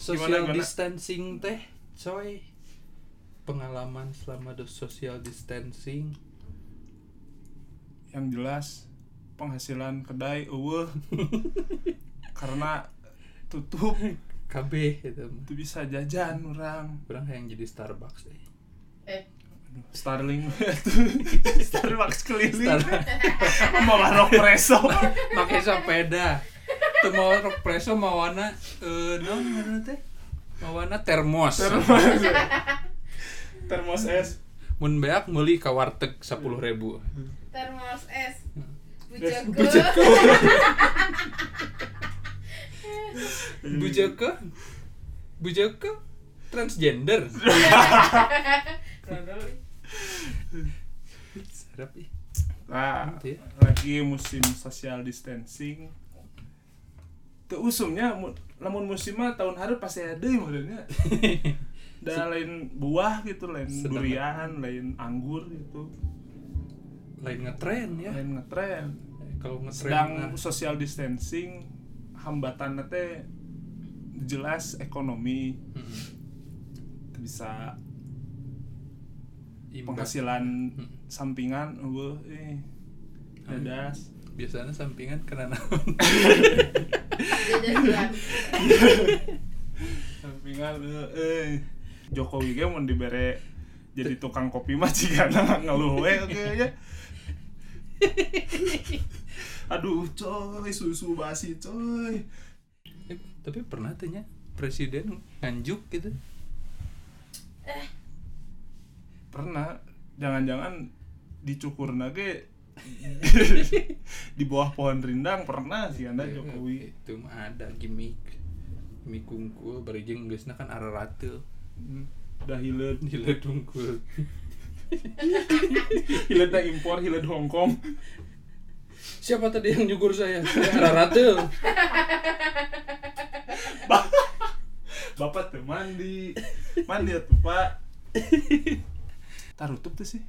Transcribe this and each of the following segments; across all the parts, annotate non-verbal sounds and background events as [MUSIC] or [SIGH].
social gimana? distancing teh coy. Pengalaman selama the social distancing. Yang jelas penghasilan kedai eueuh. [LAUGHS] Karena tutup. KB itu mah. itu bisa jajan orang orang yang jadi Starbucks deh Eh, Starling. [LAUGHS] Starbucks keliling. Star- membawa rok preso. [LAUGHS] Pakai sepeda tuh mau rok preso mau warna eh non ngaranna teh? Mau warna termos. Termos. [LAUGHS] Termos es. Mun beak meuli ka warteg sepuluh ribu. Termos es. Bujoko. bujaka bujaka transgender. Sarap nah ya. lagi musim social distancing ke usumnya mu- lamun musim mah tahun hari pasti ada modelnya [LAUGHS] dan lain buah gitu lain Sedang- durian lain anggur gitu. Lain ngetren ya. Lain ngetren. Kalau ngetren sedang mah- social distancing hambatan teh jelas ekonomi. Mm-mm. bisa Imbas. penghasilan Mm. sampingan eueuh eh dadas. Biasanya sampingan naon? Jajan [LAUGHS] [LAUGHS] sampingan eh. Jokowi ge mun dibere jadi tukang kopi mah cigana [LAUGHS] ngeluh we oke ya [LAUGHS] aduh coy susu basi coy. Eh, tapi pernah tanya presiden nganjuk gitu. Pernah. Jangan-jangan dicukur nage [LAUGHS] di bawah pohon rindang pernah sih anda Jokowi itu mah ada gimmick gimmick kungkul berijing geusna kan ararate Hmm, dah hileud [LAUGHS] hileud tungkul [LAUGHS] hileud dah impor hileud Hongkong siapa tadi yang nyukur saya? Saya ararate bapak tuh mandi. Mandi atuh pak. Tarutup tuh sih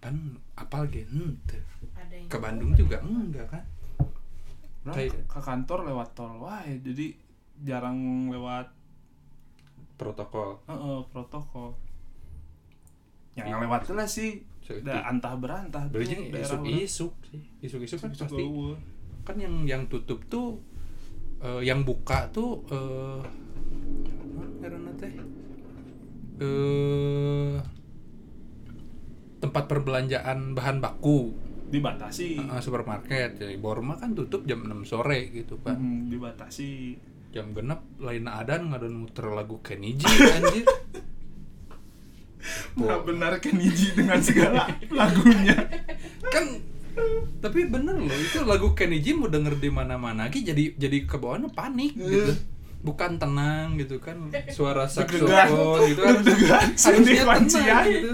pan apal ge henteu. Ada yang ke Bandung juga enggak kan? Kayak- ke kantor lewat tol wah ya jadi jarang lewat protokol. Heeh, protokol. Yang lewat lah sih. Udah antah berantah daerah isuk isuk sih. Isuk isuk kan pasti kan yang yang tutup tuh eh, yang buka tuh eh karena teh? Eh tempat perbelanjaan bahan baku. Dibatasi. Eh, supermarket. Jadi Borma kan tutup jam 6 sore gitu kan Hmm, dibatasi. Jam genep lain adan ngadon muter lagu Kenny G [LAUGHS] anjir. Nggak benar Keniji dengan segala [LAUGHS] lagunya. Kan tapi bener loh itu lagu Kenny G mau denger di mana-mana jadi jadi ke bawahnya panik gitu bukan tenang gitu kan suara saksofon gitu kan. Harusnya kuncian. tenang gitu.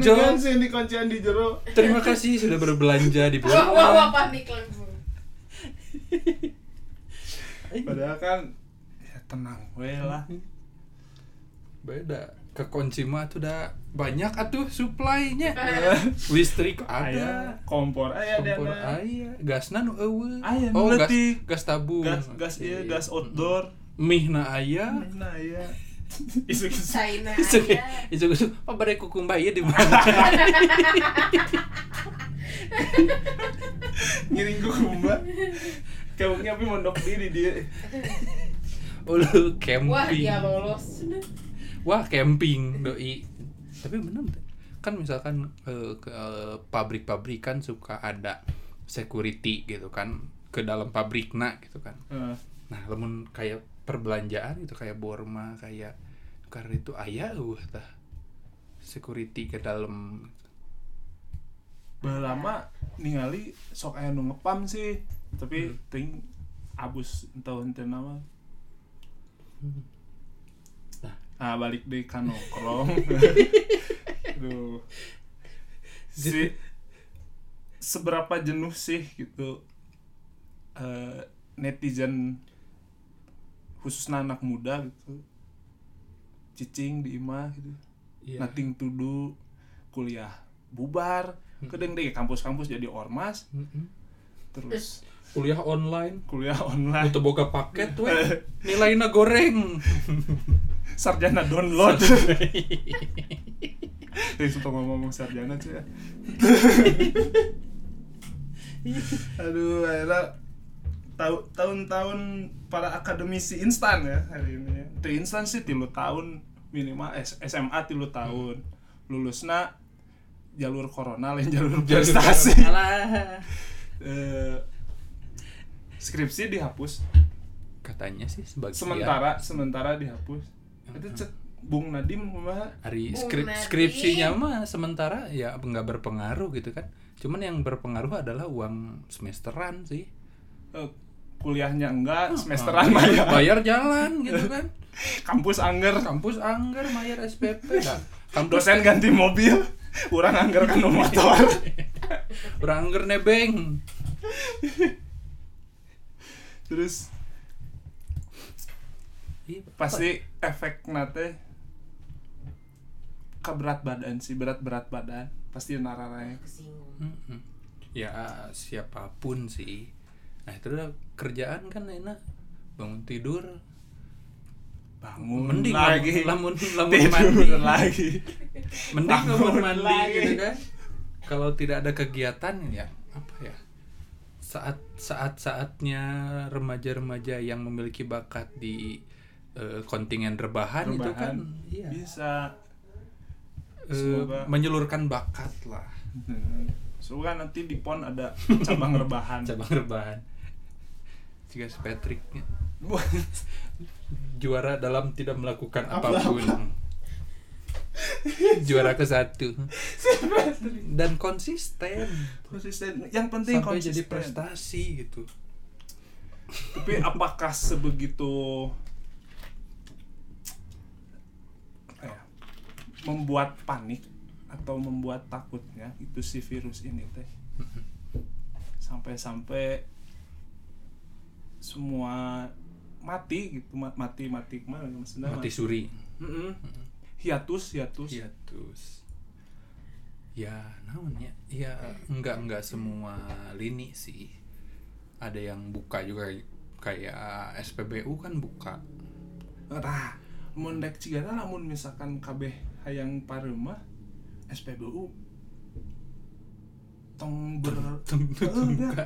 Jangan. sih di kuncian di jero. Terima kasih sudah berbelanja di Wah, wah, wah, panik langsung. Padahal kan ya tenang we lah. Beda ke kunci mah tuh udah banyak atuh supply-nya. [LAUGHS] Listrik Aya ada kompor aya kompor ada aya gasna nu eueuh. Aya, oh nu gas gas tabung. Gas gas iya gas outdoor. Mie na aya. Nah ya [LAUGHS] isu-isu China [LAUGHS] Isuk aja. isuk isuk. Apa bare kukumba ieu di mana? Ngiring kumba kayaknya tapi mondok diri dia. Ulu Wah, camping. dia lolos. Wah camping doi. Tapi bener kan misalkan eh, ke eh, pabrik-pabrikan suka ada security gitu kan ke dalam pabrik nah gitu kan. Eh, nah namun kayak perbelanjaan itu kayak Borma kayak karena itu ayah uh tah security ke dalam Bah lama ningali sok aya nu ngepam sih tapi Hmm. ting abus entah ente nama Nah. ah balik deh kan nongkrong [LAUGHS] Aduh. si seberapa jenuh sih gitu eh, netizen khususnya anak muda gitu cicing di imah gitu Iya. nothing to do kuliah bubar Hmm. kedeng deh kampus-kampus jadi ormas Mm-mm. terus kuliah online kuliah online untuk boga paket we [LAUGHS] nilainya goreng [LAUGHS] sarjana download [LAUGHS] Jadi suka ngomong sarjana cuy ya. [LAUGHS] Aduh, akhirnya tahu tahun-tahun para akademisi instan ya hari ini. ya. Di instan sih tilu tahun minimal S- SMA tilu tahun. Lulusna jalur corona lain jalur prestasi. [LAUGHS] Eh, skripsi dihapus. katanya sih sebagian Sementara sementara dihapus. Itu cek Bung Nadim mah hari Bung skrip, Nadim. skripsinya mah sementara ya nggak berpengaruh gitu kan. Cuman yang berpengaruh adalah uang semesteran sih. Eh, kuliahnya enggak, Ah, semesteran bayar. bayar. jalan gitu kan. [LAUGHS] Kampus angger, kampus anggar bayar SPP dah [LAUGHS] kampus dosen ganti mobil, [LAUGHS] kurang angger kan motor. orang anggar nebeng. Terus pasti efek nate ke berat badan sih, berat-berat badan. Pasti nararanya. Ya siapa pun sih. Nah itu udah kerjaan kan enak bangun tidur. Bangun mending lagi. lamun lamun Tidur mandi. [LAUGHS] lagi. mending lamun Bangun mandi lagi. gitu kan. Kalau tidak ada kegiatan ya apa ya? Saat saat saatnya remaja-remaja yang memiliki bakat di eh, kontingen rebahan, itu kan Rebahan. iya Bisa. eh, Semoga- menyalurkan bakat lah Hmm. Semoga nanti di PON ada cabang [LAUGHS] rebahan. cabang rebahan jika Patrick [LAUGHS] juara dalam tidak melakukan apa pun juara ke satu dan konsisten Konsisten. Yang penting sampai konsisten. jadi prestasi gitu Tapi apakah sebegitu apa ya, membuat panik atau membuat takutnya itu si virus ini teh. Sampai-sampai semua mati gitu ma- mati mati ke mana maksudnya? Mati suri. Mm-mm. hiatus hiatus. Hiatus. Ya naon ya? Ya enggak enggak semua lini sih. Ada yang buka juga kayak SPBU kan buka. Tah, mun dek cigana lamun misalkan kabeh hayang parema SPBU tong ber Eh, buka.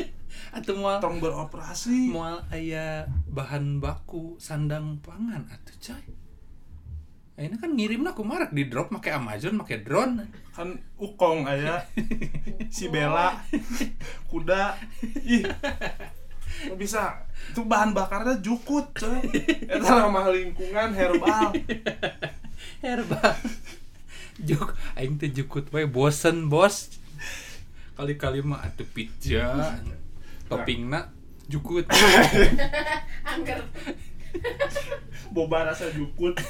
[LAUGHS] Atau mau tong beroperasi. mual aya bahan baku sandang pangan atuh coy. Ini kan ngirim aku marak di drop pakai Amazon pakai drone. Kan ukong aya [LAUGHS] si Bella kuda. Ih bisa? Itu bahan bakarnya jukut coy. [LAUGHS] Itu ramah lingkungan herbal herbal juk aing teh jukut we bosen bos. Kali-kali mah atuh pizza. Toppingna jukut. [LAUGHS] Angker. boba rasa jukut. [LAUGHS]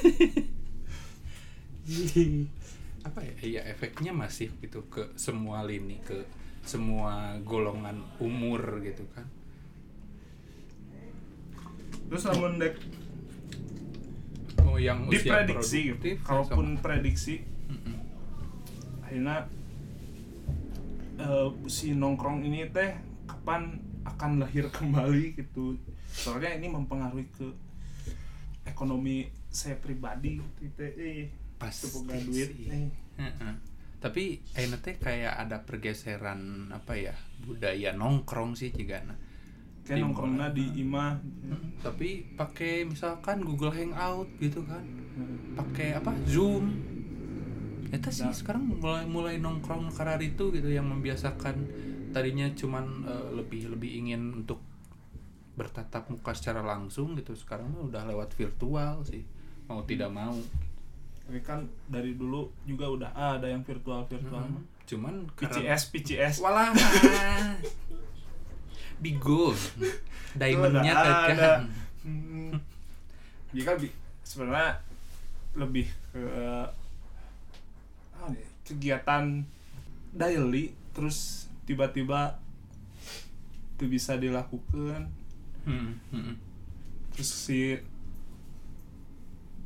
Apa ya? Iya efeknya masif gitu ke semua lini ke semua golongan umur gitu kan. Terus lamun dek yang usia diprediksi. produktif kalaupun sama- prediksi. Mm-mm. akhirnya eh, si nongkrong ini teh kapan akan lahir [LAUGHS] kembali gitu. Soalnya ini mempengaruhi ke ekonomi saya pribadi gitu teh. Eh pasti duit eh. Heeh. tapi ayeuna teh kayak ada pergeseran apa ya budaya nongkrong sih cigana Di nongkrongnya di imah. Mm, tapi pakai misalkan Google Hangout gitu kan. Pakai apa? Zoom. Itu sih Nah. sekarang mulai mulai nongkrong karar itu gitu yang membiasakan tadinya cuman eh, lebih lebih ingin untuk bertatap muka secara langsung gitu. Sekarang mah udah lewat virtual sih mau tidak mau. Tapi kan dari dulu juga udah ada yang virtual virtual Mm, cuman karena- PCS PCS walah [LAUGHS] Bigo diamondnya Itu udah ada. kagak Hmm. Dia kan bi- sebenarnya lebih ke ya, kegiatan daily terus tiba-tiba itu bisa dilakukan Hmm, hmm. terus si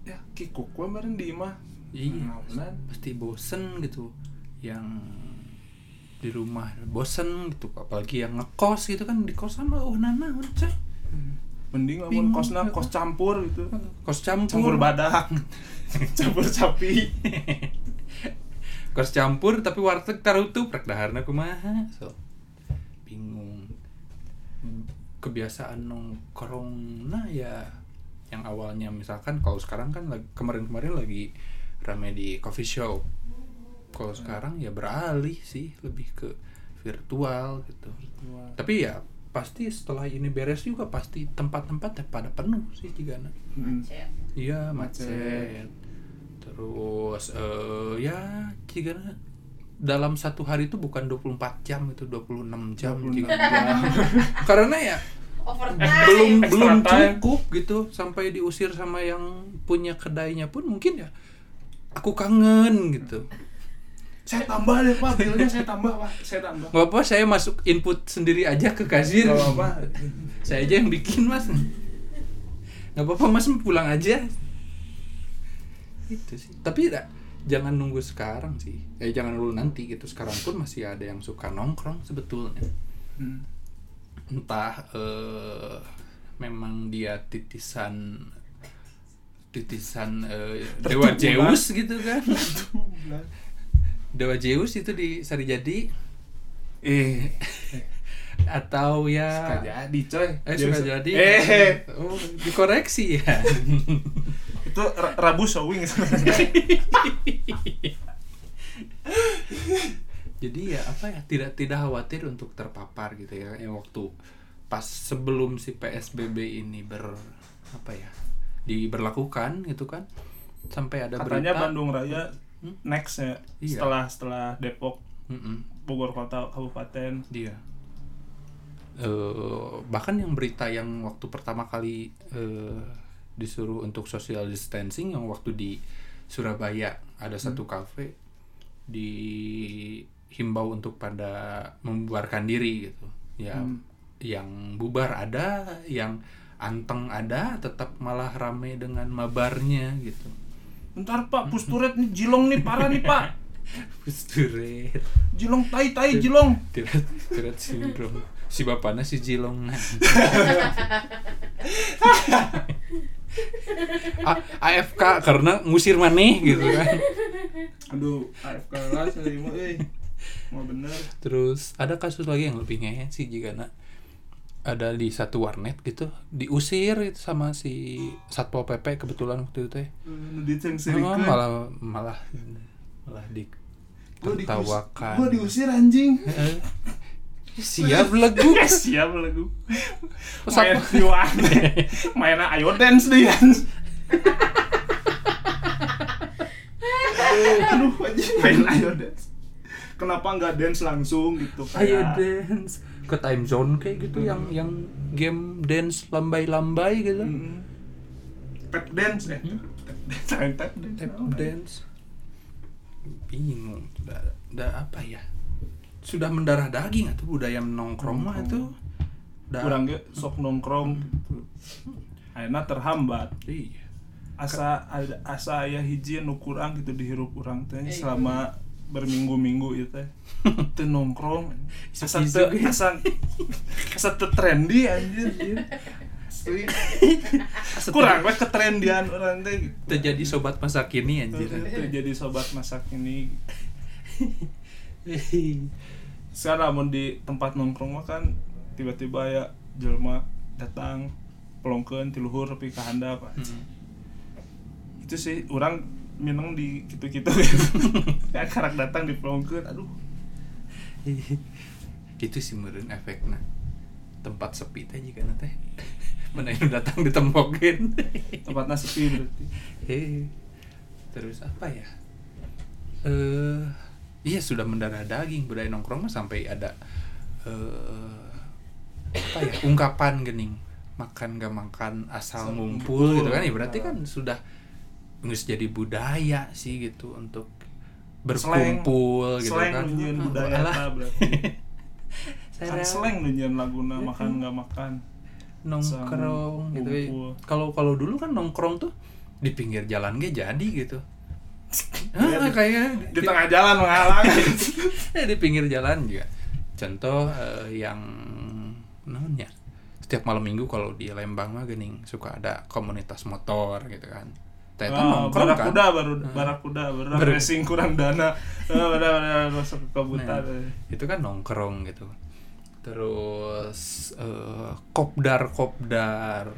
ya kikuk gue kemarin di imah Iya, Ngaunan. pasti bosen gitu. Yang di rumah. Bosen gitu apalagi yang ngekos gitu kan di kosan mah oh nana coy. Mending lamun kosna ya. kos campur gitu. Kos campur. Campur badak. [LAUGHS] Campur sapi. [LAUGHS] Kos campur tapi warteg tarutup rek daharna kumaha so. Bingung. Kebiasaan nongkrong nah ya yang awalnya misalkan kalau sekarang kan kemarin-kemarin lagi rame di coffee shop kalau sekarang ya beralih sih lebih ke virtual gitu tapi ya pasti setelah ini beres juga pasti tempat-tempat ya pada penuh sih jika Hmm. Cek. Iya Macet. macet. Terus eh ya jika dalam satu hari itu bukan 24 jam itu 26 jam 26 jika- jam. [LAUGHS] karena ya Overtime. belum extra belum time. cukup gitu sampai diusir sama yang punya kedainya pun mungkin ya aku kangen gitu saya tambah deh pak. Bilnya saya tambah pak. Saya tambah. Nggak apa saya masuk input sendiri aja ke kasir Nggak apa-apa. saya aja yang bikin mas. Nggak apa-apa mas pulang aja. Itu sih. Tapi ya, jangan nunggu sekarang sih. Eh jangan dulu nanti gitu. Sekarang pun masih ada yang suka nongkrong sebetulnya. Hmm. entah eh, memang dia titisan titisan eh, dewa. Zeus gitu kan dewa Zeus itu di Sarijadi eh [LAUGHS] atau ya suka jadi coy Eh suka jadi. eh Oh, dikoreksi ya. [LAUGHS] itu ra- rabu showing [LAUGHS] Jadi ya apa ya tidak tidak khawatir untuk terpapar gitu ya. Yang waktu pas sebelum si PSBB ini ber apa ya diberlakukan gitu kan sampai ada katanya berita Bandung Raya Hmm? next ya Iya. setelah setelah Depok Mm-mm, Bogor kota kabupaten dia eh bahkan yang berita yang waktu pertama kali eh, disuruh untuk social distancing yang waktu di Surabaya ada satu kafe dihimbau untuk pada membubarkan diri gitu ya Hmm. yang bubar ada yang anteng ada tetap malah rame dengan mabarnya gitu bentar pak pusturet nih jilong nih parah nih pak. [LAUGHS] Pusturet. Jilong tai tai jilong. Tirat tirat sindrom si bapaknya si Jilong. [LAUGHS] A- AFK karena ngusir maneh gitu kan. Aduh AFK lah mau eh. Mau bener. Terus ada kasus lagi yang lebih ngehe sih jika na- ada di satu warnet gitu diusir itu sama si satpol pp kebetulan waktu itu diceng Oh, malah malah malah di dius- tertawakan. gua diusir anjing. [LAUGHS] Siap lagu [LAUGHS] siap lagu main di warnet mainnya ayo dance deh [LAUGHS] aduh anjing main ayo dance. Kenapa nggak dance langsung gitu ayo kayak dance ke time zone kayak gitu yang yang game dance lambai-lambai gitu. Mm. tap dance eh tap tap dance. Tap dance. Bingung. Udah, udah apa ya? Sudah mendarah daging atau budaya nongkrong mah itu? Kurang ge sok nongkrong. Gitu akhirnya terhambat. Iya. Asa ada asa aya hiji nu kurang gitu dihirup kurang teh Eh, selama berminggu-minggu itu [LAUGHS] teh teu nongkrong asa Isu-isu teu gitu. asa asa trendy anjir anjir. Asli. kurang we ketrendian orang teh gitu. terjadi sobat masa kini anjir Teu jadi sobat masak ini [LAUGHS] sekarang lamun di tempat nongkrong kan tiba-tiba ya jelma datang pelongkeun ti luhur tapi ka handap Hmm. itu sih orang minang di gitu-gitu. [LAUGHS] Ya karak datang di pelongkeun aduh. [LAUGHS] Itu sih meureun efekna tempat sepi teh jika teh. [LAUGHS] Mana yang datang ditembokin tempatnya sepi berarti. Hei. terus apa ya? Eh iya sudah mendarah daging. Budaya nongkrong mah sampai ada eh apa ya? Ungkapan gening. Makan gak makan asal ngumpul. gitu kan. Ya berarti kan sudah nggak jadi budaya sih gitu untuk berkumpul gitu slang kan. nunjukin Ah, budaya eta berarti [LAUGHS] kan slang nunjukin laguna makan nggak makan. Nongkrong Asal gitu ngumpul. kalau kalau dulu kan nongkrong tuh di pinggir jalan ge jadi gitu. [LAUGHS] Ah, kayaknya di tengah jalan menghalang [LAUGHS] eh, di pinggir jalan juga. Contoh eh, yang namanya setiap malam minggu kalau di Lembang mah gening suka ada komunitas motor gitu kan Ternyata Oh, nongkrong kan? barakuda baru barakuda baru Baru- racing kurang dana. [LAUGHS] Eh, udah masuk ke kebutan Nah, itu kan nongkrong gitu. Terus eh, kopdar kopdar.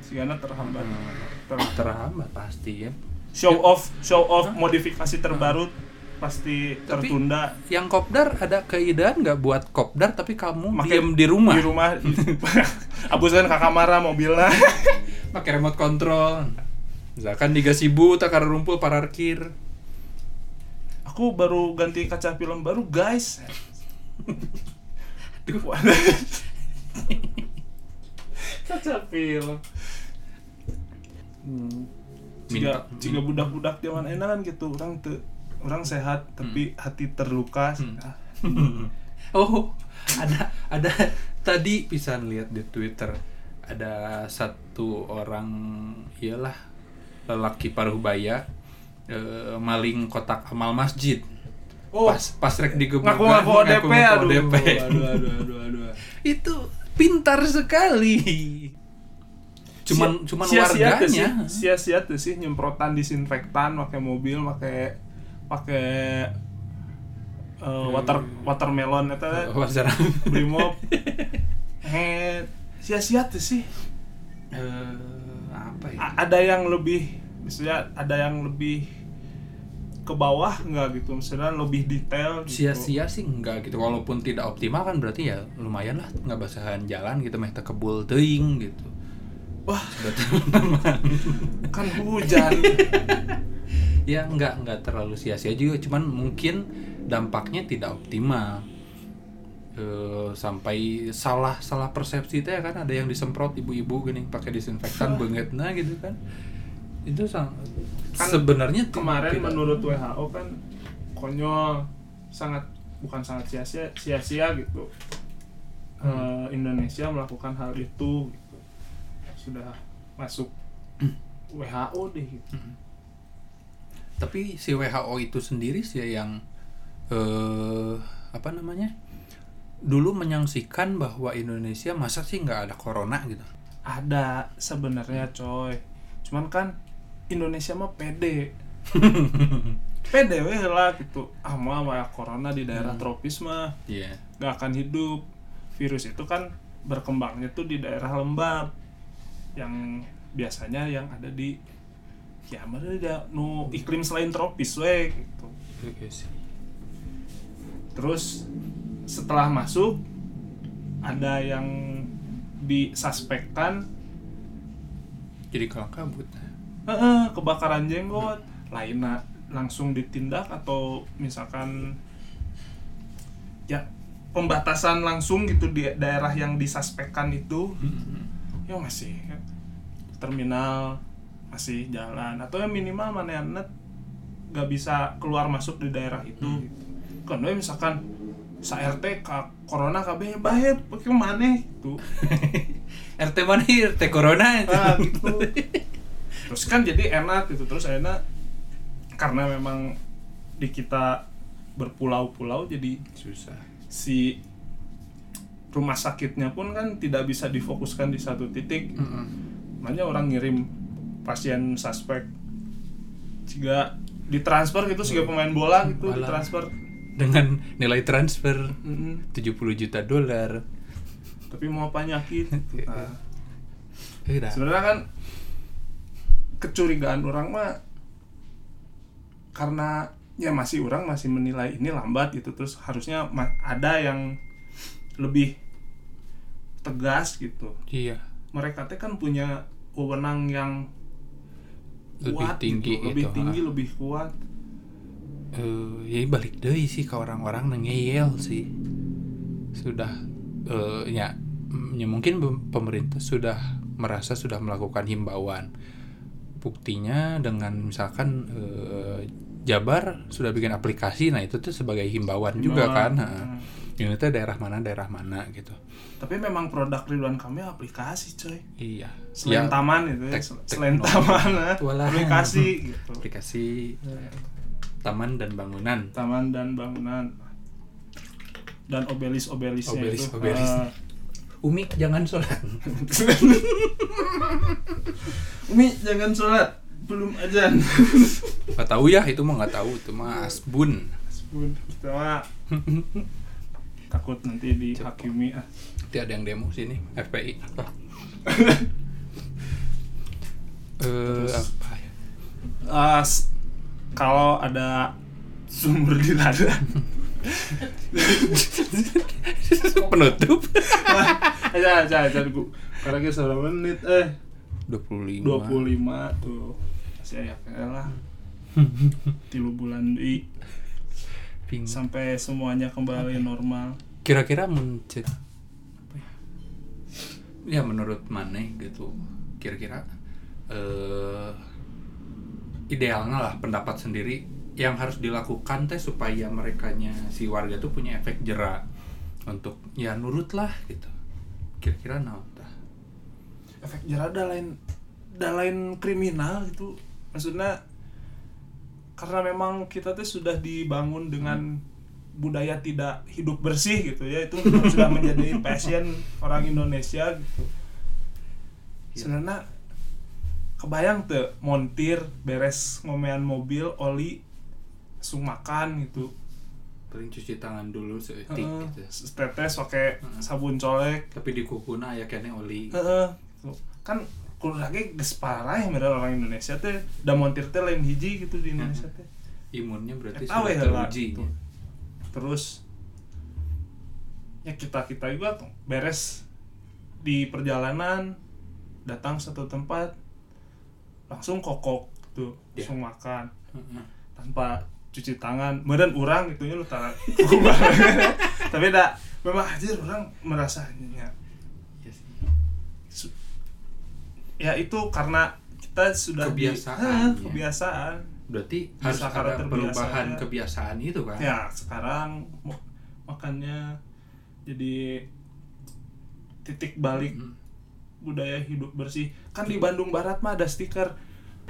Sigana terhambat. Hmm. Ter- terhambat pasti ya. Show off show off modifikasi terbaru pasti Tapi- tertunda. yang kopdar ada keidean nggak buat kopdar tapi kamu Make- diem di rumah? di rumah. [LAUGHS] Abusan kakak marah mobilnya. Pakai remote control misalkan di gasibu tak ada rumpul parkir aku baru ganti kaca film baru guys. [LAUGHS] Aduh. kaca film. Jika Minta- jika budak-budak zaman enak kan gitu. Orang te orang sehat tapi hati terluka. Hmm. Ah, [LAUGHS] oh ada ada. Tadi bisa lihat di Twitter ada satu orang iyalah lelaki paruh baya eh, maling kotak amal masjid. Oh. pas pas rek digebuk ngaku-ngaku ODP aduh, ODP. aduh aduh aduh aduh itu pintar sekali. Cuman Sia- cuman tuh warganya sih, sia-sia tuh sih nyemprotan disinfektan pakai mobil pakai pakai eh, water watermelon itu [LAUGHS] wajar. Brimob. [LAUGHS] Sia-sia tuh sih. Eh, apa ya? A- ada yang lebih misalnya ada yang lebih ke bawah nggak gitu? Misalnya lebih detail gitu. sia-sia sih enggak gitu. Walaupun tidak optimal kan berarti ya lumayan lah nggak basahan jalan gitu meh kebul teuing gitu. Wah. [LAUGHS] Kan hujan. [LAUGHS] Ya nggak nggak terlalu sia-sia juga. Cuman mungkin dampaknya tidak optimal Eh, sampai salah salah persepsi teh kan ada yang disemprot ibu-ibu gini pakai disinfektan banget nah gitu kan itu sang Kan sebenarnya kemarin tidak- menurut WHO kan konyol sangat bukan sangat sia-sia sia-sia gitu Hmm. Eh, Indonesia melakukan hal itu gitu. sudah masuk WHO deh gitu. tapi si WHO itu sendiri sih yang eh apa namanya dulu menyaksikan bahwa Indonesia masa sih nggak ada corona gitu? Ada sebenarnya coy. Cuman kan Indonesia mah pede. [LAUGHS] Pede weh lah gitu. Ah mah mah corona di daerah Hmm. tropis mah Iya. gak akan hidup. Virus itu kan berkembangnya tuh di daerah lembab yang biasanya yang ada di ya mana ada nu iklim selain tropis we gitu. Sih. terus setelah masuk ada yang disuspekkan jadi kalang kabut. "Heeh, kebakaran jenggot. Lainnya langsung ditindak atau misalkan ya pembatasan langsung gitu di daerah yang disuspekkan itu. Ya masih terminal masih jalan. Atau yang minimal mana yang net nggak bisa keluar masuk di daerah itu. Hmm. kan misalkan sa RT ka corona KB bae pakai mana gitu. [LAUGHS] RT mana? RT corona itu Ah, gitu. terus kan jadi enak gitu. Terus enak karena memang di kita berpulau-pulau jadi susah. si rumah sakitnya pun kan tidak bisa difokuskan di satu titik. Makanya orang ngirim pasien suspek jika ditransfer gitu sehingga pemain bola gitu Bola. ditransfer dengan nilai transfer Mm-mm. 70 juta dolar tapi mau penyakit [LAUGHS] nah, Eh, dah. sebenarnya kan kecurigaan orang mah karena ya masih orang masih menilai ini lambat gitu terus harusnya ada yang lebih tegas gitu iya mereka teh kan punya wewenang yang Lebih kuat tinggi gitu. lebih gitu, tinggi ha. lebih kuat eh ya balik deh sih ke orang-orang ngeyel sih. Sudah eh ya, ya mungkin pem- pemerintah sudah merasa sudah melakukan himbauan. Buktinya dengan misalkan eh, Jabar sudah bikin aplikasi nah itu tuh sebagai himbauan juga Himbauan. kan ha. Hmm. ini tuh daerah mana daerah mana gitu. Tapi memang produk Ridwan Kamil aplikasi coy. Iya. Selain Ya, taman itu ya selain taman aplikasi gitu. Aplikasi taman dan bangunan. Taman dan bangunan. Dan obelis obelisnya Obelis, itu. Obelis. eh, Umi jangan sholat. [LAUGHS] Umi jangan sholat. Belum ajan [LAUGHS] nggak tahu ya itu mah nggak tahu. Itu mah asbun. Bun, kita mah takut nanti dihakimi ah. Nanti ada yang demo sini FPI [LAUGHS] eh apa ya? Ah, s- kalau ada sumber di ladang. Penutup. Aja aja aja gue karena kita berapa menit? Eh 25 25 tuh. Masih ya lah. Tilu bulan di. Ping. sampai semuanya kembali normal. Kira-kira mencet. Apa ya? ya menurut mana gitu. Kira-kira eh idealnya lah pendapat sendiri yang harus dilakukan teh supaya merekanya si warga tuh punya efek jerak untuk ya nurut lah gitu. Kira-kira naon tah? Efek jerah ada lain ada lain kriminal gitu. Maksudnya karena memang kita tuh sudah dibangun dengan budaya tidak hidup bersih gitu ya itu [LAUGHS] sudah menjadi passion orang Indonesia. Gitu sebenarnya kebayang tuh montir beres ngomean mobil oli langsung makan gitu paling cuci tangan dulu seetik Heeh, gitu tetes pakai Heeh. sabun colek tapi di kukuna ya kayaknya oli Heeh. Tuh. kan kudu lagi geus parah ya model orang Indonesia teh da montir teh lain hiji gitu di Indonesia teh imunnya berarti Eta sudah teruji gitu. terus ya kita kita juga tuh beres di perjalanan datang satu tempat langsung kokok tuh Ya. langsung makan Heeh. tanpa cuci tangan kemudian orang gitu nya lu tara [LAUGHS] tapi dah memang aja orang merasanya Iya sih. su- ya itu karena kita sudah di- Kebiasaan, Heh, ya. kebiasaan berarti harus ada perubahan biasa. kebiasaan itu kan ya sekarang makannya jadi titik balik Mm. Budaya hidup bersih. Kan di Bandung Barat mah ada stiker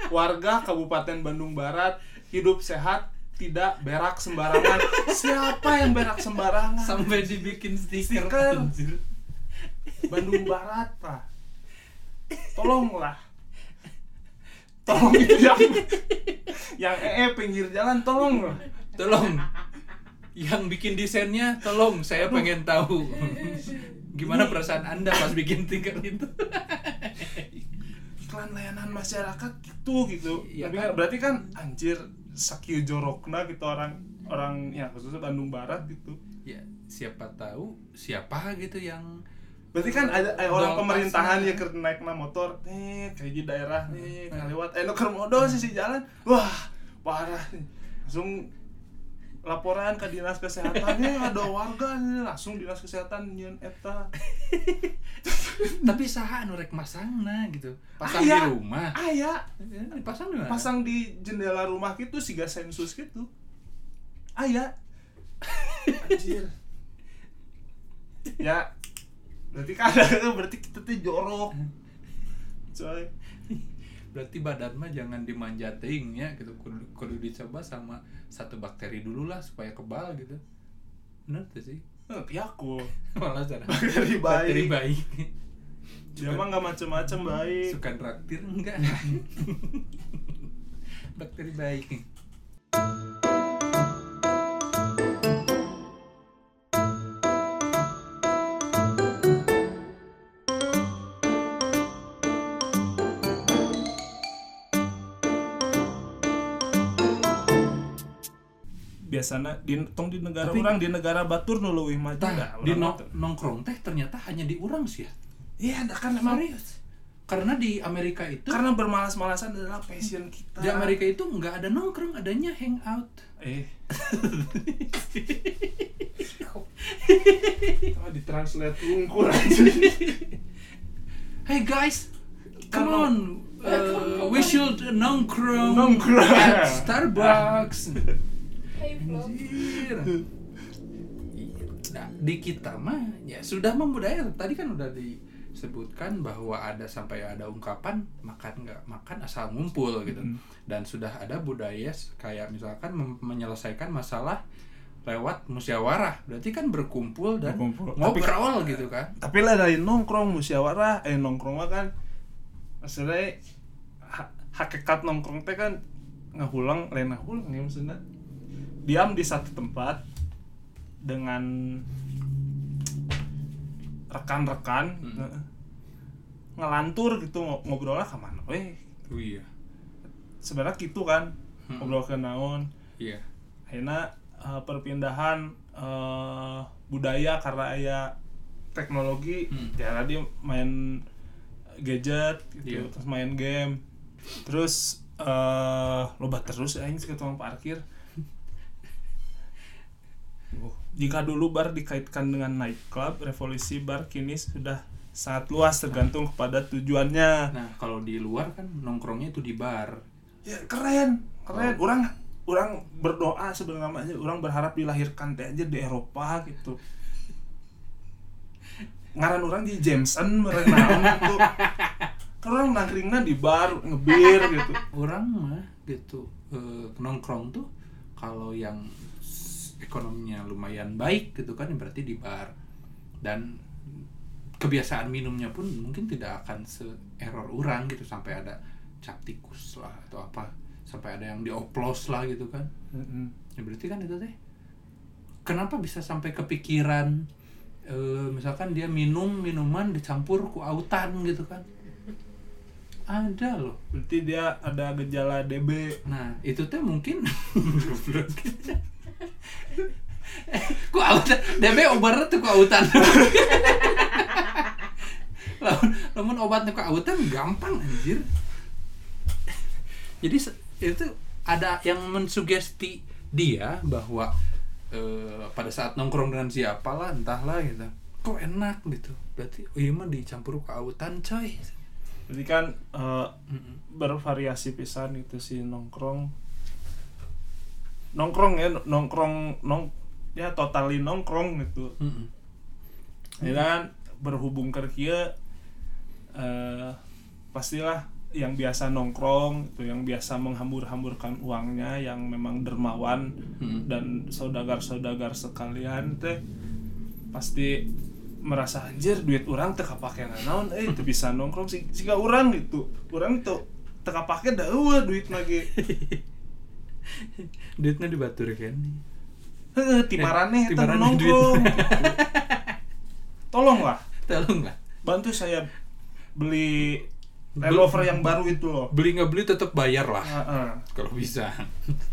warga Kabupaten Bandung Barat hidup sehat tidak berak sembarangan. [LAUGHS] Siapa yang berak sembarangan? Sampai dibikin stiker, Stiker. anjir. Bandung Barat pak. Tolonglah. [LAUGHS] Tolong yang yang ee pinggir jalan tolong tolong yang bikin desainnya tolong saya pengen tahu. Gimana perasaan anda pas bikin stiker itu? Iklan layanan masyarakat gitu gitu. Iya tapi kan? berarti kan anjir sakit jorokna gitu orang orang ya khususnya Bandung Barat gitu. Ya siapa tahu siapa gitu yang berarti kan ada eh, orang pemerintahan ya keur naik na motor nih kayak di daerah nih Hmm. lewat eh nu keur modal sisi jalan. Wah parah langsung laporan ke dinas kesehatannya ada warga nih. Langsung dinas kesehatan nyeun eta. [LAUGHS] Tapi saha anu rek masangna gitu? Pasang Aya. di rumah? aya. Eh, dipasang di mana? Pasang di jendela rumah gitu siga sensus gitu. Aya. Anjir. Ya berarti kan [LAUGHS] berarti kita tuh jorok. Coy berarti badan mah jangan dimanja teuing ya gitu. Kudu, kudu dicoba sama satu bakteri dulu lah supaya kebal gitu. Bener tuh sih. Eh, aku. [LAUGHS] Malah cara Bakteri baik. bakteri baik. Dia mah nggak macem-macem baik. suka traktir enggak [LAUGHS] bakteri baik biasanya di tong di negara Tapi- orang di negara batur nu leuwih maju Tah, dah, di no- nongkrong teh ternyata hanya di urang sih ya? Iya kan emang serius? Karena di Amerika itu karena bermalas-malasan adalah passion kita. Di Amerika itu nggak ada nongkrong adanya hangout. Eh. Cuma ditranslate unggul [LAUGHS] aja. Hey guys, come on, uh, we should nongkrong, Nongkrong. at Starbucks. [LAUGHS] Anjir. Nah, di kita mah ya sudah membudaya. Tadi kan udah disebutkan bahwa ada sampai ada ungkapan makan nggak makan asal ngumpul gitu. Mm. Dan sudah ada budaya kayak misalkan menyelesaikan masalah lewat musyawarah. Berarti kan berkumpul dan Berkumpul. Tapi ngobrol gitu kan. tapi lah dari nongkrong musyawarah eh nongkrong mah kan maksudnya ha- hakikat nongkrong teh kan ngahulang lain ngahulang ya maksudnya diam di satu tempat dengan rekan-rekan Hmm. nge- ngelantur gitu ngo- ngobrolnya ke mana weh Oh iya. sebenarnya gitu kan Hmm. ngobrol ke naon Iya. akhirnya eh, perpindahan eh, budaya karena aya teknologi Hmm. ya tadi main gadget gitu Iya. terus main game terus eh loba terus aing ke tukang parkir jika dulu bar dikaitkan dengan nightclub revolusi bar kini sudah sangat luas tergantung kepada tujuannya. Nah, kalau di luar kan nongkrongnya itu di bar. ya keren keren. Oh. orang orang berdoa sebenarnya orang berharap dilahirkan teh aja di Eropa gitu. Ngaran orang di Jameson merenang [LAUGHS] gitu. Kan orang nangkringnya di bar ngebir gitu. Orang mah gitu eh, nongkrong tuh kalau yang ekonominya lumayan baik gitu kan berarti di bar. Dan kebiasaan minumnya pun mungkin tidak akan se error orang gitu sampai ada cap tikus lah atau apa sampai ada yang dioplos lah gitu kan. Ya berarti kan itu teh kenapa bisa sampai kepikiran eh, misalkan dia minum minuman dicampur ku autan gitu kan? Ada loh. Berarti dia ada gejala DB Nah, itu teh mungkin. [LAUGHS] [LAUGHS] ku autan, DB obatnya tuh ku autan. [LAUGHS] lamun, lamun obatnya ku autan gampang anjir. Jadi itu ada yang mensugesti dia bahwa eh, pada saat nongkrong dengan siapa lah entahlah gitu kok enak gitu berarti oh iya mah dicampur ke autan coy berarti kan eh, Mm-mm. bervariasi pisan gitu sih nongkrong nongkrong ya nongkrong nong ya totali nongkrong gitu. Mm-mm. ya kan? Berhubung ke kieu eh pastilah yang biasa nongkrong itu yang biasa menghambur-hamburkan uangnya yang memang dermawan Mm-mm. dan saudagar-saudagar sekalian teh pasti merasa anjir duit orang teu kapake naon? Eh itu bisa nongkrong sih jika orang gitu. Orang tuh teu kapake da eueuh duit lagi [LAUGHS] [LAUGHS] duitnya dibatur kan? Heuh timaraneh Eh, nongkrong. duit. gitu. [LAUGHS] tolonglah. Tolong lah. Bantu saya beli Rover yang baru itu loh. Beli nggak beli tetap bayar lah. Heeh. kalau bisa.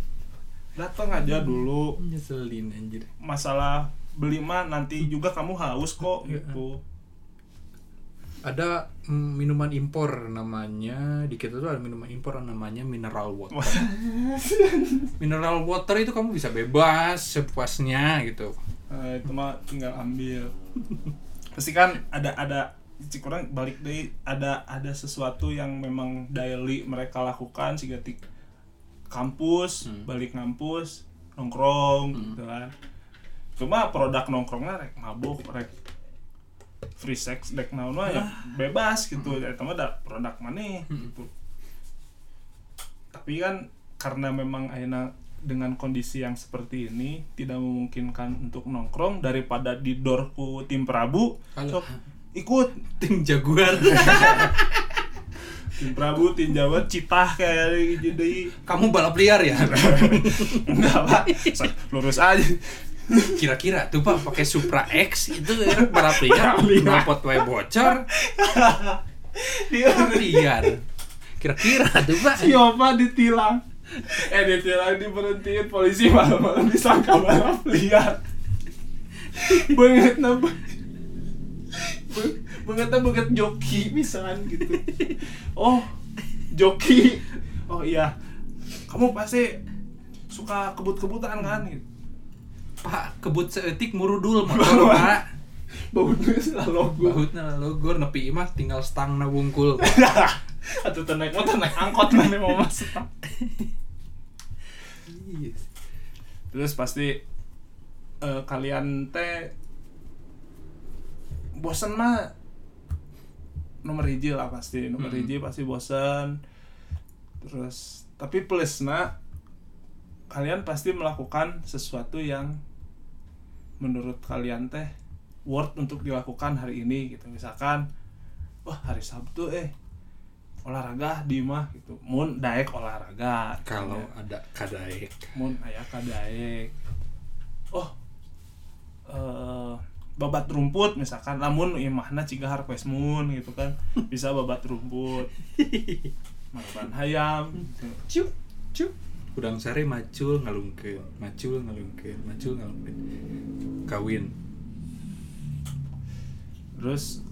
[LAUGHS] Datang aja dulu. Nyeselin anjir. Masalah beli mah nanti juga kamu haus kok Iya. gitu ada mm, minuman impor namanya di kita tuh ada minuman impor namanya mineral water. [LAUGHS] Mineral water itu kamu bisa bebas sepuasnya gitu. Eh, itu mah tinggal ambil. Pasti kan ada ada cik orang balik deh ada ada sesuatu yang memang daily mereka lakukan sih ketik kampus Hmm. balik ngampus nongkrong Hmm. gitu kan. Cuma produk nongkrongnya rek mabuk rek free sex dek naon mah ya bebas gitu. Ya mah ada produk mana Hmm. gitu. Tapi kan karena memang akhirnya dengan kondisi yang seperti ini tidak memungkinkan untuk nongkrong daripada didorku tim Prabu sok ikut tim jaguar. [LAUGHS] Tim Prabu tim Jawa citah kayak jadi kamu balap liar ya? [LAUGHS] Enggak pak. Lurus aja kira-kira tuh pak pakai Supra X itu ya, Balap liar. knalpot wae bocor. Dia liar kira-kira tuh pak. Siapa ditilang? Eh ditilang diberhentiin polisi malam-malam disangka balap liar banget napa banget banget joki misalkan gitu. Oh joki. Oh iya. Kamu pasti suka kebut-kebutan kan gitu pak kebut seetik murudul motor pak. baunya selalu Bahutna logor nepi mah tinggal stang na wungkul. [LAUGHS] atau naik motor naik angkot mana mau masuk terus pasti eh, kalian teh bosen mah. Nomor hiji lah pasti nomor Hmm. hiji pasti bosen. Terus tapi plusnya kalian pasti melakukan sesuatu yang menurut kalian teh worth untuk dilakukan hari ini gitu. Misalkan wah hari Sabtu eh olahraga di mah gitu. Mun daek olahraga kalau Ya. ada kadaek mun aya kadaek oh eh babat rumput misalkan lamun imahna ciga harvest moon gitu kan. Bisa babat rumput. [LAUGHS] Maraban hayam gitu. cup cup udang sare macul ngalungkeun macul ngalungkeun macul ngalungkeun. Kawin. Terus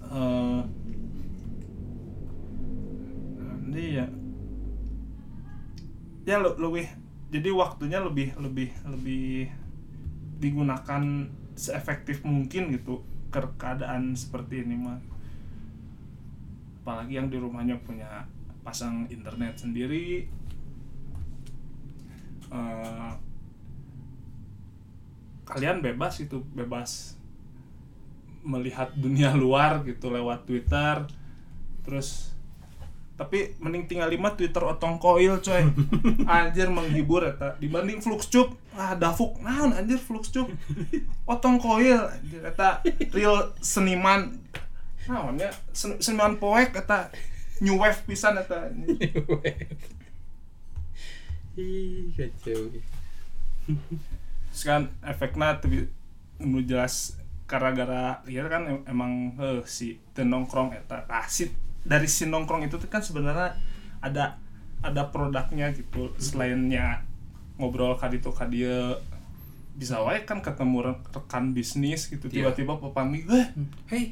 ini ya. Ya le- lebih jadi waktunya lebih lebih lebih digunakan seefektif mungkin gitu ke keadaan seperti ini mah. Apalagi yang di rumahnya punya pasang internet sendiri eh, kalian bebas itu bebas melihat dunia [LAUGHS] luar gitu lewat Twitter. Terus tapi mending tinggal lima Twitter otong koil coy. [LAUGHS] Anjir menghibur eta dibanding Fluxcup ah dafuk naon anjir Fluxcup otong koil anjir eta real seniman. Naonnya sen- seniman poek eta new wave pisan eta ih kacau. Terus kan efeknya tapi nu jelas gara-gara ya kan em- emang eh, si teu nongkrong eta. Ah, si dari si nongkrong itu tuh kan sebenarnya ada ada produknya gitu. Selainnya ngobrol kaditu kadia bisa wae kan ketemu re- rekan bisnis gitu. Iya. tiba-tiba pepanggil eh hey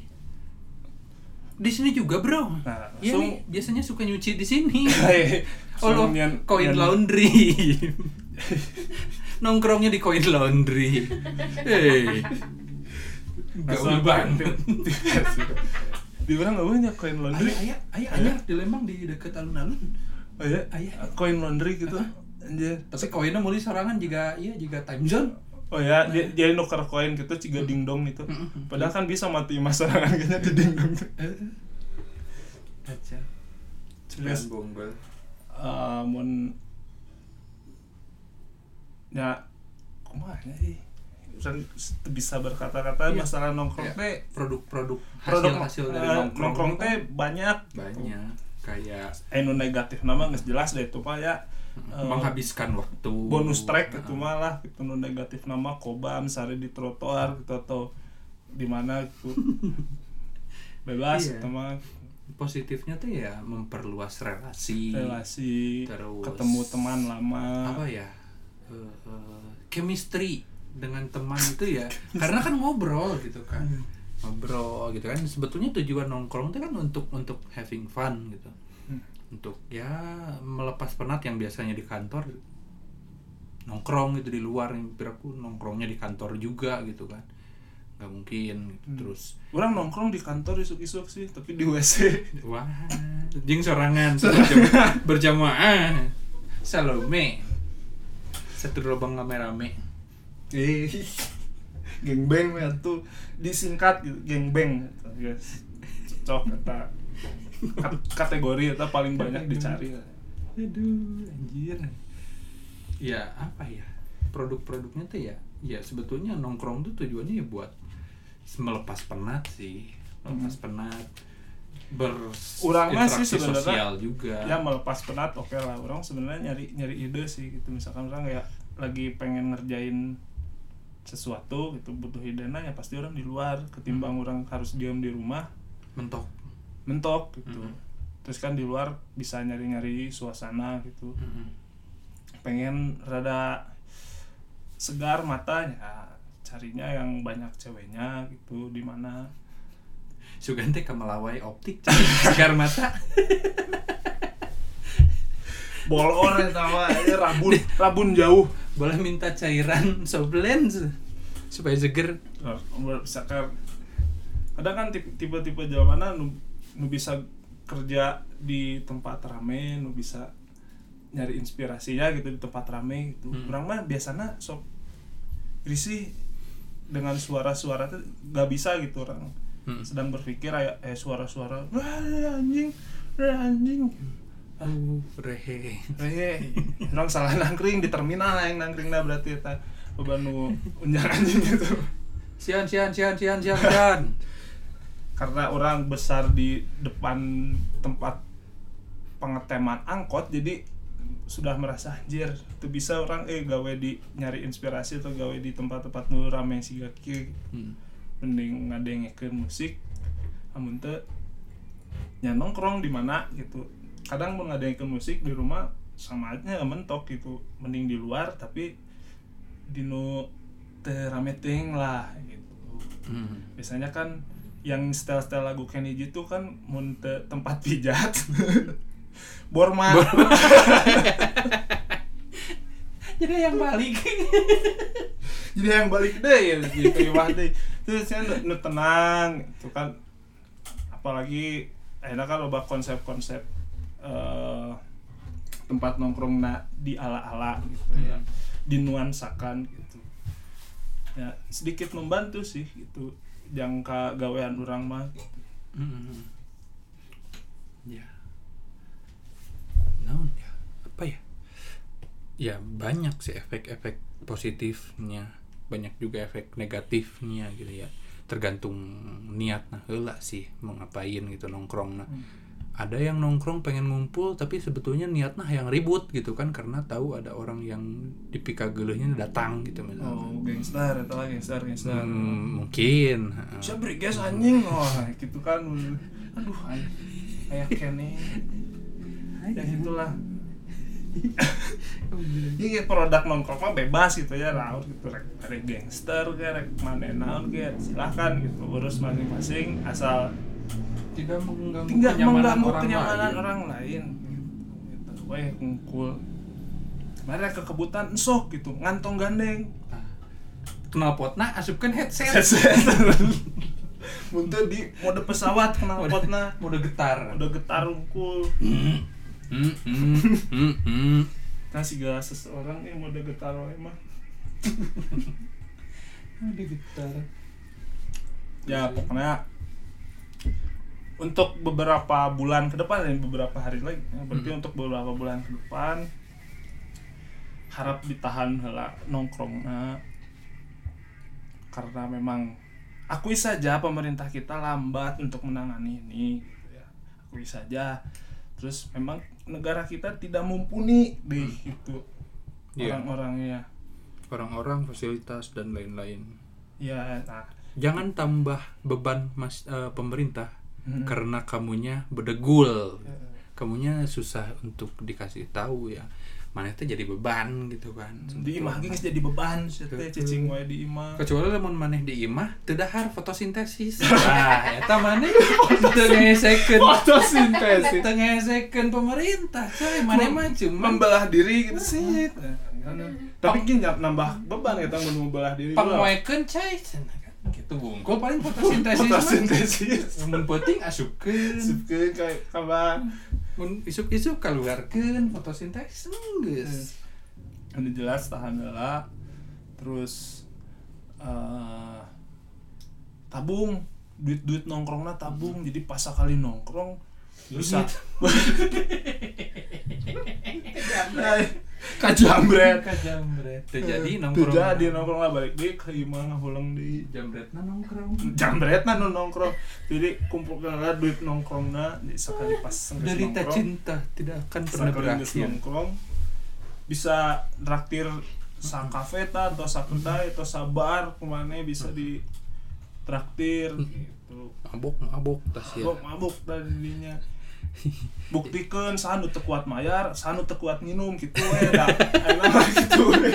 di sini juga bro. Nah, Iya langsung- nih, biasanya suka nyuci di sini. Hei, [LAUGHS] oh lo koin laundry. [LAUGHS] Nongkrongnya di koin laundry. Hey gaul banget di mana nggak banyak koin laundry? Ayah ayah ayah di Lembang di deket alun-alun. Oh ya Aya. koin laundry gitu? Anjir. Tapi koinnya mulai sorangan juga iya juga time zone Oh ya, dia, dia nuker koin gitu ciga dingdong gitu. Padahal kan bisa mati masalah [LAUGHS] kayaknya di dingdong. Aja. Terus bonggol. eh, mun ya kumaha sih? Usan bisa berkata-kata Iya. masalah nongkrong Ya, teh produk-produk produk hasil-hasil dari eh, nongkrong, nongkrong itu teh kan banyak banyak kayak eh nu negatif nama nggak jelas deh itu pak ya Eh, menghabiskan waktu. bonus track Nah, itu malah gitu nu negatif nama kobam sare di trotoar gitu atau di mana gitu. [LAUGHS] Bebas Iya. itu mah. Positifnya tuh ya memperluas relasi relasi Terus- ketemu teman lama. apa ya eh, eh, chemistry dengan teman itu ya. [LAUGHS] Karena kan ngobrol gitu kan. Hmm. ngobrol gitu kan. Sebetulnya tujuan nongkrong itu kan untuk untuk having fun gitu. Untuk ya melepas penat yang biasanya di kantor nongkrong gitu di luar yang aku nongkrongnya di kantor juga gitu kan. Nggak mungkin gitu. Hmm. terus orang nongkrong di kantor isuk-isuk sih tapi di WC [LAUGHS] wah jing sorangan [LAUGHS] berjamaah, berjamaah. Salome. Satu lubang rame-rame. Eh [LAUGHS] geng beng ya tuh disingkat gitu geng beng gitu, guys cocok kata. kat- kategori itu paling banyak dicari. Aduh anjir. Ya apa ya? Produk-produknya tuh ya ya sebetulnya nongkrong tuh tujuannya ya buat melepas penat sih. Melepas penat mah sih berinteraksi sebenarnya sosial juga. ya melepas penat oke lah. Orang sebenarnya nyari nyari ide sih gitu. Misalkan orang ya lagi pengen ngerjain sesuatu gitu butuh idenya ya pasti orang di luar. Ketimbang orang harus diam di rumah. Mentok mentok gitu. Mhm. terus kan di luar bisa nyari nyari suasana gitu. Mm-mm. pengen rada segar matanya carinya yang banyak ceweknya gitu di mana. Sugante kemelawai optik [LAUGHS] segar mata. Bolor ya tawa ini rabun [LAUGHS] rabun jauh. Boleh minta cairan soblens supaya seger. Misalkan kadang kan tipe- tipe-tipe jawabannya nu, bisa kerja di tempat rame nu bisa nyari inspirasinya gitu di tempat rame gitu Hmm. orang mah biasanya sok risih dengan suara-suara tuh gak bisa gitu orang Hmm. sedang berpikir aya eh suara-suara wah anjing wah, anjing Uh, rehe. eh orang salah nangkring di terminal yang nangkringnya berarti eta beban nu unjang anjing gitu Sian sian sian sian sian sian. Karena orang besar di depan tempat pengeteman angkot jadi sudah merasa anjir itu bisa orang eh gawe di nyari inspirasi atau gawe di tempat-tempat nu rame sih kieu Hmm. mending ngadengekeun musik amun teu nya nongkrong di mana gitu kadang mau ngadengekeun musik di rumah sama aja mentok gitu mending di luar tapi di nu teu rame teuing lah gitu Hmm. biasanya kan yang style-style lagu Kenny G itu kan mun teu tempat [LAUGHS] pijat. Borma. [LAUGHS] Jadi yang balik. [LAUGHS] jadi yang balik deh ya gitu deh. Itu saya nu, tenang itu kan. Apalagi enak kan loba konsep-konsep eh, tempat nongkrong na di ala-ala gitu ya. Dinuansakan gitu. Ya sedikit membantu sih itu jangka gawean orang mah gitu. Hmm. Ya. Naon ya? Apa ya? Ya banyak sih efek-efek positifnya, banyak juga efek negatifnya gitu ya. Tergantung niat nah sih mau ngapain gitu nongkrong nah. Ada yang nongkrong pengen ngumpul tapi sebetulnya niatnya yang ribut gitu kan karena tahu ada orang yang dipika geuleuhnya datang gitu misalnya. oh gangster itu lah gangster gangster. Hmm, mungkin. heeh. bisa beri gas anjing. Wah gitu kan. Aduh ay- kayak Kenny ya gitulah. Iya produk nongkrong mah bebas gitu ya laut gitu. Rek rek gangster kayak rek mana naon kayak silahkan gitu. Urus masing-masing asal tidak mengganggu tidak kenyamanan mengganggu orang kenyamanan lain. orang lain. Gitu. Weh ngumpul mereka kekebutan sok gitu. Ngantong gandeng. Knalpotna asupkan headset. [LAUGHS] Muntah di mode pesawat kenal potna mode getar. Udah getar hmm, hmm, hmm, hmm. nah segala seseorang yang mode getar [LAUGHS] mah. [LAUGHS] Mode getar. Ya pokoknya untuk beberapa bulan ke depan dan beberapa hari lagi. Ya, berarti Hmm. untuk beberapa bulan ke depan harap ditahan heula nongkrong karena memang akui saja pemerintah kita lambat untuk menangani ini gitu ya. Akui saja. Terus memang negara kita tidak mumpuni deh itu Iya. orang-orangnya orang-orang fasilitas dan lain-lain. Ya nah. Jangan tambah beban mas eh, pemerintah Hmm. karena kamunya bedegul. Kamunya susah untuk dikasih tahu ya. Mana itu jadi beban gitu kan. Di imah geus jadi beban sih teh cicing wae di imah. Kecuali lamun maneh di imah teu dahar fotosintesis. Nah [LAUGHS] eta maneh teu ngesekeun fotosintesis. Teu ngesekeun pemerintah coy. Maneh mah cuma membelah diri gitu sih. Tapi gini nambah beban kita mau membelah diri. Panguekeun coy gitu bungkul paling fotosintesis fotosintesis. Mun penting asupkeun Sipkeun kayak kabar mun isuk-isuk kaluarkeun fotosintesis geus ini jelas tahan heula terus eh, tabung. Duit-duit nongkrongna tabung. Jadi pas sekali nongkrong bisa [LAUGHS] kajambret. Kajambret. Jadi nongkrong. jadi nongkrong lah balik deh ke imah pulang di jambretna nongkrong. Jambret nu nongkrong. Jadi kumpulkan lah duit nongkrongna di sekali pas derita nongkrong, cinta tidak akan pernah berakhir. nongkrong. Bisa traktir sa kafe ta atau sa kedai atau sa bar ke mana bisa di traktir mabok mabok tas ya. Mabuk mabuk tadinya [LAUGHS] buktikan sanu teu kuat mayar sanu teu kuat minum gitu enak mah [LAUGHS] gitu. We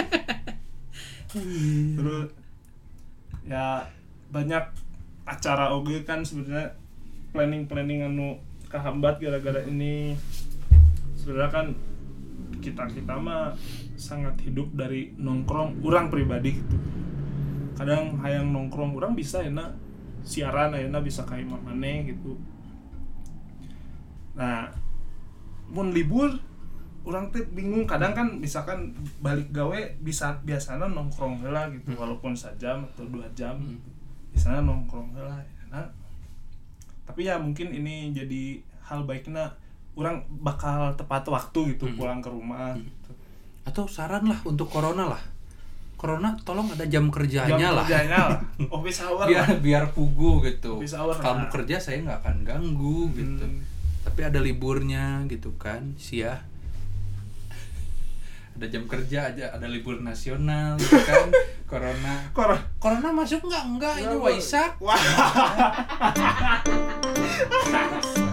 terus ya banyak acara oge kan sebenarnya planning planning anu kehambat gara-gara ini. Sebenarnya kan kita kita mah sangat hidup dari nongkrong orang pribadi gitu. Kadang hayang nongkrong orang bisa enak siaran enak bisa kayak mana gitu. Nah mun libur orang tuh bingung. Kadang kan misalkan balik gawe bisa biasanya nongkrong heula gitu walaupun sejam atau dua jam. Hmm. biasanya nongkrong heula enak. Tapi ya mungkin ini jadi hal baiknya orang bakal tepat waktu gitu Hmm. pulang ke rumah gitu. atau saran lah untuk corona lah corona tolong ada jam kerjanya Jam lah. kerjanya lah. [LAUGHS] Office hour biar lah. biar pugu gitu. Hour kalau lah. kerja saya nggak akan ganggu gitu. Hmm. tapi ada liburnya gitu kan sia ada jam kerja aja ada libur nasional gitu kan. [LAUGHS] Corona. Kor- corona masuk nggak? Enggak ini waisak. Wah. [LAUGHS]